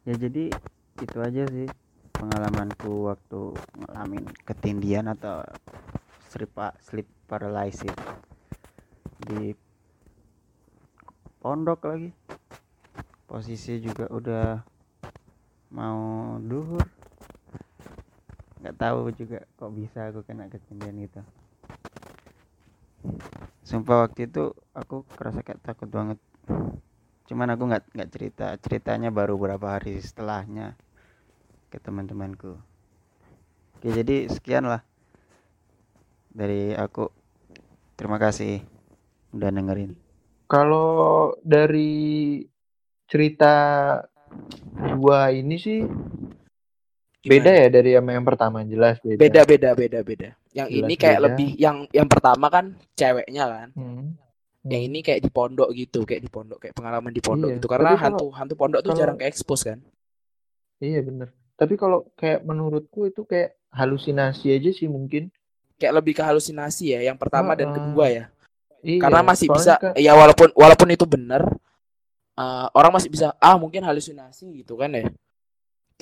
Ya jadi itu aja sih pengalamanku waktu ngalamin ketindihan atau sleep, sleep paralysis di pondok lagi. Posisi juga udah mau duhur. Nggak tahu juga kok bisa aku kena ketindihan gitu. Sumpah waktu itu aku kerasa kayak takut banget cuman aku nggak nggak cerita ceritanya baru beberapa hari setelahnya ke teman-temanku oke jadi sekian lah dari aku terima kasih udah dengerin Kalau dari cerita dua ini sih beda ya dari sama yang pertama jelas beda. Beda beda beda beda. Yang Jelas ini kayak beda. lebih yang yang pertama kan ceweknya kan. Hmm. Yang ini kayak di pondok gitu, kayak di pondok, kayak pengalaman di pondok Iya, gitu. Karena tapi kalau- hantu hantu pondok tuh kalau- jarang ke expose kan. Iya bener. Tapi kalau kayak menurutku itu kayak halusinasi aja sih mungkin. Kayak lebih ke halusinasi ya, yang pertama dan kedua ya. Iya. Karena masih bisa kan- ya walaupun walaupun itu benar eh, orang masih bisa ah mungkin halusinasi gitu kan ya.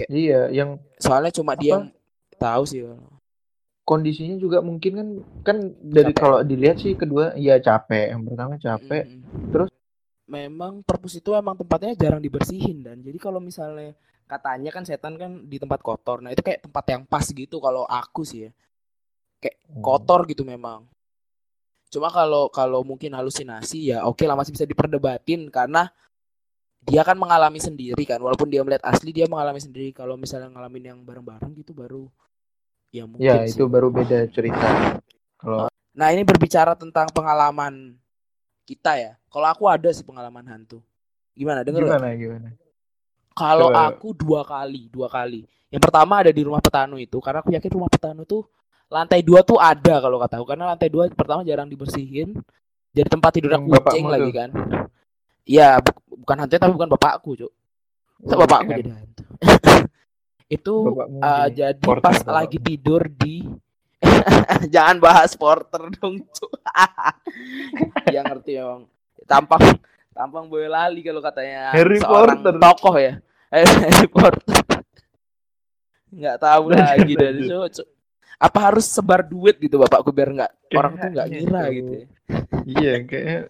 Iya, yang Soalnya cuma Apa? dia yang tahu sih. Kondisinya juga mungkin kan kan dari Capek. kalau dilihat sih kedua ya capek. Yang pertama capek. Mm-mm. Terus? memang perpus itu emang tempatnya jarang dibersihin dan jadi kalau misalnya katanya kan setan kan di tempat kotor. Nah, itu kayak tempat yang pas gitu kalau aku sih ya. Hmm. Kotor gitu memang. Cuma kalau kalau mungkin halusinasi ya oke lah masih bisa diperdebatin karena dia kan mengalami sendiri kan walaupun dia melihat asli dia mengalami sendiri kalau misalnya ngalamin yang bareng-bareng gitu baru ya mungkin Ya, sih. itu baru beda cerita. Kalau Nah, ini berbicara tentang pengalaman kita ya. Kalau aku ada sih pengalaman hantu. Gimana? Denger nggak? gimana gimana? Kalau aku dua kali, dua kali. Yang pertama ada di rumah petanu itu, karena aku yakin rumah petanu tuh lantai dua tuh ada kalau kataku, karena lantai dua pertama jarang dibersihin. Jadi tempat tidur Yang kucing lagi kan. Iya, bu- bukan hantu tapi bukan bapakku, Cuk. Oh, bapakku keren. jadi hantu. itu Bapakmu gini, jadi porter pas bapakmu. lagi tidur di Jangan bahas porter dong. Yang ngerti emang. Tampang tampang Boyolali kalau katanya Harry seorang Potter. tokoh ya. Harry Potter. Nggak tahu Lanjut, lagi dari Cuk. Apa harus sebar duit gitu bapakku biar nggak orang tuh nggak ngira gitu ya. Iya, kayaknya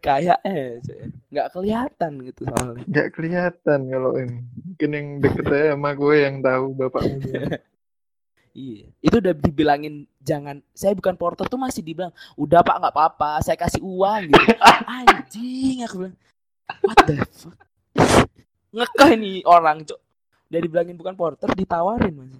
Kayak eh nggak kelihatan gitu soalnya. nggak kelihatan kalau ini. Mungkin yang deket aja sama gue yang tahu gimana. Iya, itu udah dibilangin jangan. Saya bukan porter tuh masih dibilang, udah pak nggak apa-apa, saya kasih uang gitu. Anjing, aku bilang, what the fuck? Ngekeh nih orang, cok. Udah dibilangin bukan porter, ditawarin mas.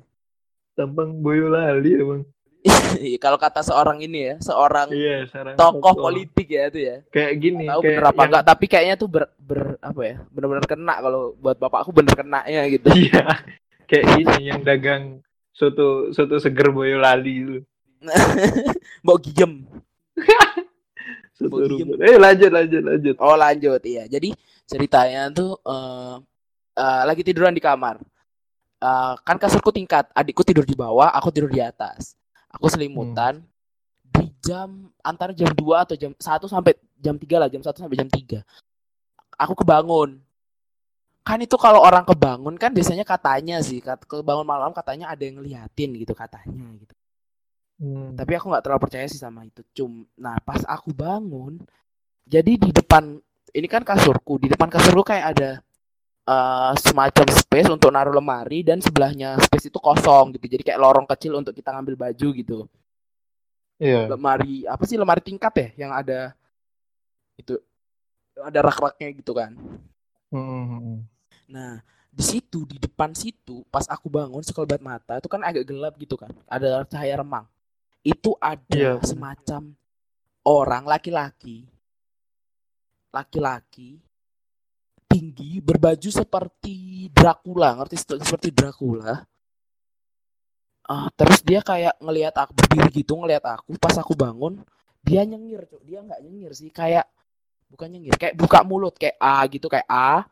Tampang Boyolali emang. Kalau kata seorang ini ya, seorang Iya, sekarang tokoh politik ya itu ya. Kayak gini, Tahu kayak bener apa yang- enggak? Tapi kayaknya tuh ber, ber apa ya? Bener-bener kena kalau buat bapakku bener kenanya gitu. Iya, kayak gini yang dagang soto soto seger Boyolali itu. Soto diem. rumput. Eh lanjut lanjut lanjut. Oh lanjut iya. Jadi ceritanya tuh eh eh, lagi tiduran di kamar. Eh, kan kasurku tingkat, adikku tidur di bawah, aku tidur di atas. Aku selimutan di jam antara jam 2 atau jam 1 sampai jam 3 lah, jam 1 sampai jam 3. Aku kebangun. Kan itu kalau orang kebangun kan biasanya katanya sih, kebangun malam katanya ada yang ngeliatin gitu katanya gitu. Hmm. Tapi aku nggak terlalu percaya sih sama itu. Cum, nah pas aku bangun, jadi di depan ini kan kasurku, di depan kasurku kayak ada eh, semacam space untuk naruh lemari dan sebelahnya space itu kosong gitu. Jadi kayak lorong kecil untuk kita ngambil baju gitu. Iya. Lemari apa sih lemari tingkat ya yang ada itu ada rak-raknya gitu kan. Hmm. Nah, di situ di depan situ pas aku bangun sekelebat mata itu kan agak gelap gitu kan. Ada cahaya remang. Itu ada Iya. semacam orang laki-laki laki-laki tinggi berbaju seperti Dracula, ngerti se- seperti Dracula. Ah, terus dia kayak ngelihat aku berdiri gitu ngelihat aku. Pas aku bangun dia nyengir Cuk. dia nggak nyengir sih. Kayak bukan nyengir kayak buka mulut. Kayak A gitu kayak A.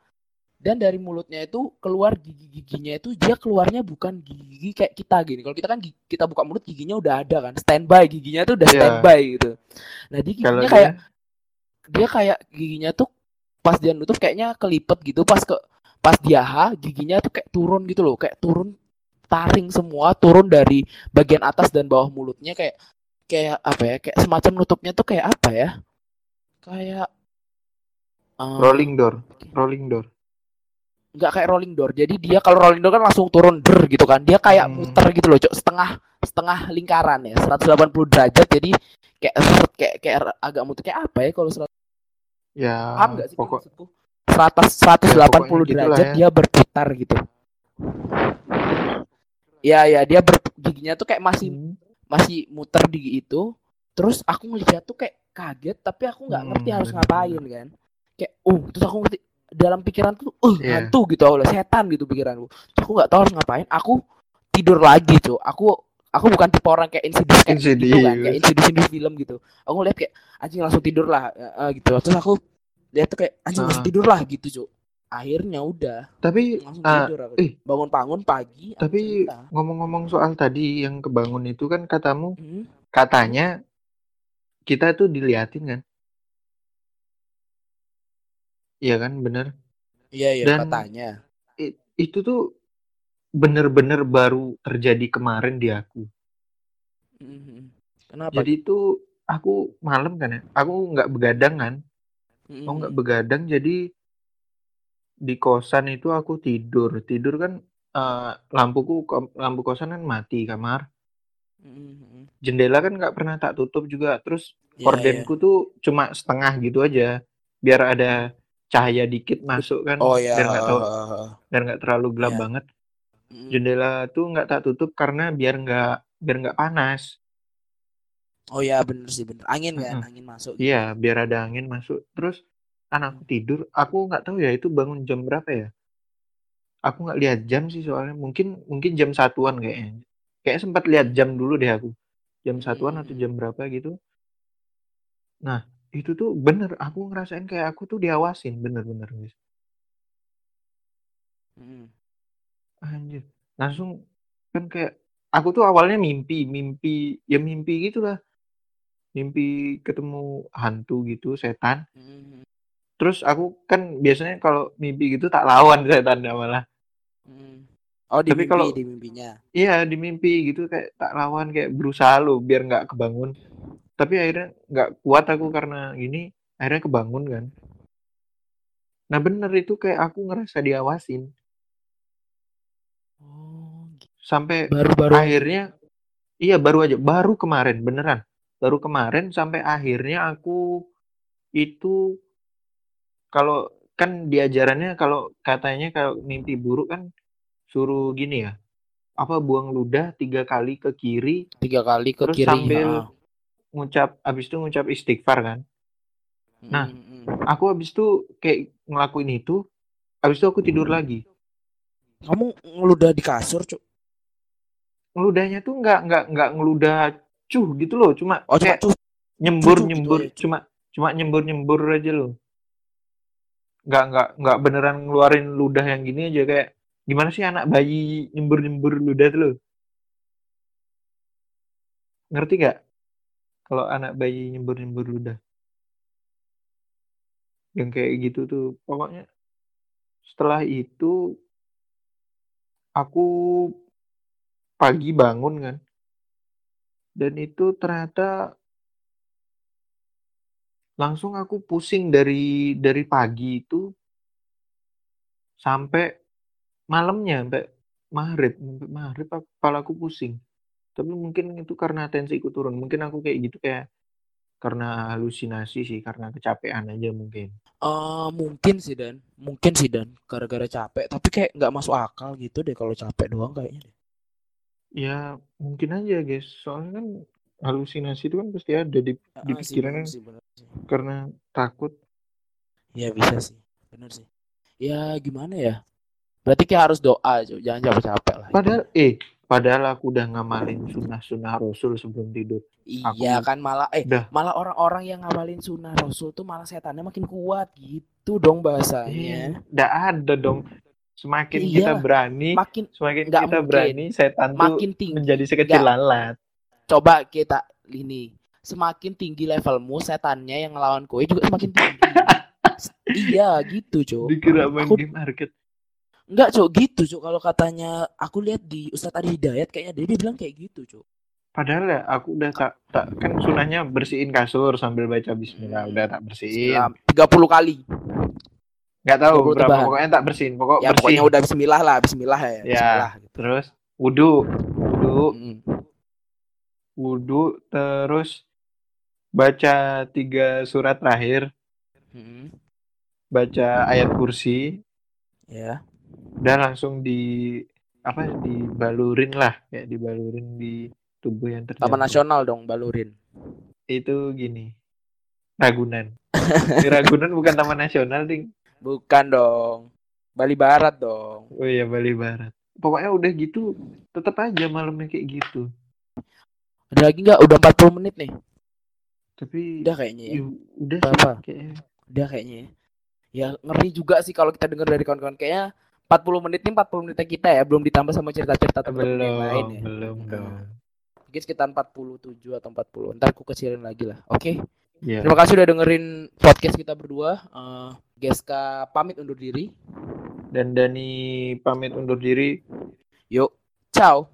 Dan dari mulutnya itu keluar gigi-giginya itu dia keluarnya bukan gigi kayak kita gini. Kalau kita kan gigi- kita buka mulut giginya udah ada kan. Standby giginya tuh udah Iya. standby gitu. Nah dia giginya kayak dia kayak giginya tuh pas dia nutup kayaknya kelipet gitu pas ke pas dia ha giginya tuh kayak turun gitu loh kayak turun taring semua turun dari bagian atas dan bawah mulutnya kayak kayak apa ya kayak semacam nutupnya tuh kayak apa ya kayak eh, rolling door, rolling door. nggak kayak rolling door jadi dia kalau rolling door kan langsung turun der gitu kan dia kayak Hmm. muter gitu loh cok setengah setengah lingkaran ya 180 derajat jadi kayak kayak kayak agak muter kayak apa ya kalau Ya, paham nggak sih pokok maksudku 100 180 Ya, derajat ya. dia berputar gitu ya ya dia ber, giginya tuh kayak masih Hmm. masih muter di gigi itu terus aku ngeliat tuh kayak kaget tapi aku nggak Hmm, ngerti harus bener. ngapain kan kayak uh terus aku ngerti dalam pikiranku uh Iya. hantu gitu Allah setan gitu pikiranku terus aku nggak tahu harus ngapain aku tidur lagi tuh aku aku bukan tipe orang kayak insidious kayak gitu kan kayak Insidious. insidious insidious film gitu aku lihat kayak anjing langsung tidur lah eh, gitu terus aku lihat tuh kayak anjing langsung Ah. tidur lah gitu cuk akhirnya udah Tapi langsung ah, tidur aku eh. bangun-bangun pagi aku tapi ngomong-ngomong soal tadi yang kebangun itu kan katamu Hmm, katanya kita tuh diliatin kan? Iya kan, bener. iya iya Dan katanya itu tuh bener-bener baru terjadi kemarin di aku. Mhm. kenapa Jadi itu aku malam kan ya, aku nggak begadang kan, Mhm. aku nggak begadang jadi di kosan itu aku tidur, tidur kan eh, lampuku lampu kosan kan mati kamar, Mhm. jendela kan nggak pernah tak tutup juga, terus Iya, kordenku tuh cuma setengah gitu aja, biar ada cahaya dikit masuk kan, oh biar nggak tahu, heeh. biar nggak terlalu gelap Iya. banget. Jendela tuh nggak tak tutup karena biar nggak biar nggak panas. oh ya bener sih bener angin kan Heeh. angin masuk gitu. Iya, biar ada angin masuk. Terus anakku tidur, aku nggak tahu ya itu bangun jam berapa ya. Aku nggak lihat jam sih soalnya. Mungkin mungkin jam satuan kayaknya. Kayak sempat lihat jam dulu deh aku. Jam satuan atau Hmm. jam berapa gitu. Nah, itu tuh bener. Aku ngerasain kayak aku tuh diawasin bener-bener guys. Mhm. Anjir. Langsung kan kayak aku tuh awalnya mimpi, mimpi ya mimpi gitulah. Mimpi ketemu hantu gitu, setan. Mhm. Terus aku kan biasanya kalau mimpi gitu tak lawan setan malah. Mhm. oh di Tapi mimpi kalau- di mimpinya Iya di mimpi gitu kayak tak lawan kayak berusaha lo biar nggak kebangun. Tapi akhirnya nggak kuat aku karena gini akhirnya kebangun kan. Nah bener itu kayak aku ngerasa diawasin. Sampai baru-baru akhirnya iya baru aja. Baru kemarin beneran. Baru kemarin sampai akhirnya aku itu kalau kan diajarannya kalau katanya kalau mimpi buruk kan suruh gini ya apa buang ludah tiga kali ke kiri tiga kali ke terus kiri. sambil heeh. ngucap habis itu ngucap istighfar kan. Nah, Mhm. aku habis itu kayak ngelakuin itu habis itu aku tidur lagi. Kamu ngeludah di kasur cuk ngeludahnya tuh nggak nggak nggak ngeludah cuh gitu loh. Cuma oh cuma kayak tuh nyembur cucuk gitu nyembur. aja, Cuk. cuma cuma nyembur nyembur aja loh. Nggak nggak nggak beneran ngeluarin ludah yang gini aja. Kayak gimana sih anak bayi nyembur nyembur ludah tuh loh? Ngerti nggak? Kalau anak bayi nyembur nyembur ludah. Yang kayak gitu tuh. Pokoknya setelah itu aku pagi bangun kan. Dan itu ternyata langsung aku pusing dari dari pagi itu sampai malamnya sampai maghrib. Sampai maghrib kepala aku pusing. Tapi mungkin itu karena tensiku turun. Mungkin aku kayak gitu kayak karena halusinasi sih karena kecapean aja mungkin. Eh mungkin sih Dan, mungkin sih Dan, gara-gara capek. Tapi kayak nggak masuk akal gitu deh kalau capek doang kayaknya deh. Ya mungkin aja guys soalnya kan halusinasi itu kan pasti ada di di Ah, sih, pikiran bener kan sih, bener sih. karena takut Ya bisa sih, bener sih. Ya gimana ya? Berarti kayak harus doa, Cuk. Jangan capek-capek lah. padahal eh padahal aku udah ngamalin sunnah-sunnah rasul sebelum tidur Iya aku- kan malah eh udah malah orang-orang yang ngamalin sunnah rasul tuh malah setannya makin kuat gitu dong bahasanya. Nggak ada dong. Semakin Iya. kita berani, Makin semakin kita mungkin. berani, setan tuh makin tinggi. menjadi sekecil lalat. Coba kita ini semakin tinggi levelmu setannya yang ngelawan kowe juga semakin tinggi. iya gitu, Cuk. Dikira main Aku- game market. Enggak, Cuk, gitu, Cuk. Kalau katanya aku lihat di Ustadz Adi Hidayat kayaknya dia, dia bilang kayak gitu, Cuk. Padahal ya aku udah tak, tak kan sunahnya bersihin kasur sambil baca bismillah. Hmm. Udah tak bersihin. Setelah 30 kali. Nggak tahu 20 berapa, tebahan. pokoknya tak bersihin. Pokok Ya bersih. pokoknya udah bismillah lah, bismillah ya. Ya. Bismillah gitu. Terus wudhu. Wudhu. Mm. Wudhu. Terus baca tiga surat terakhir. Mm. Baca ayat kursi. Ya. udah langsung di apa dibalurin lah kayak dibalurin di tubuh yang terjatuh Taman Nasional dong, balurin. itu gini Ragunan Ragunan bukan taman nasional ding Bukan dong. Bali Barat dong. oh iya Bali Barat pokoknya udah gitu tetap aja malamnya kayak gitu Ada lagi nggak? Udah 40 menit nih. tapi Udah kayaknya ya. udah Berapa? sih kayaknya Udah kayaknya ya. Ya ngeri juga sih kalau kita dengar dari kawan-kawan kayaknya 40 menit nih 40 menit kita ya, belum ditambah sama cerita-cerita teman-teman yang lain belum ya. belum dong Mungkin sekitar 47 atau 40. Ntar aku kecilin lagi lah. Oke. Ya Terima kasih udah dengerin podcast kita berdua. Eh Geska pamit undur diri. dan Dani pamit undur diri Yuk. Ciao.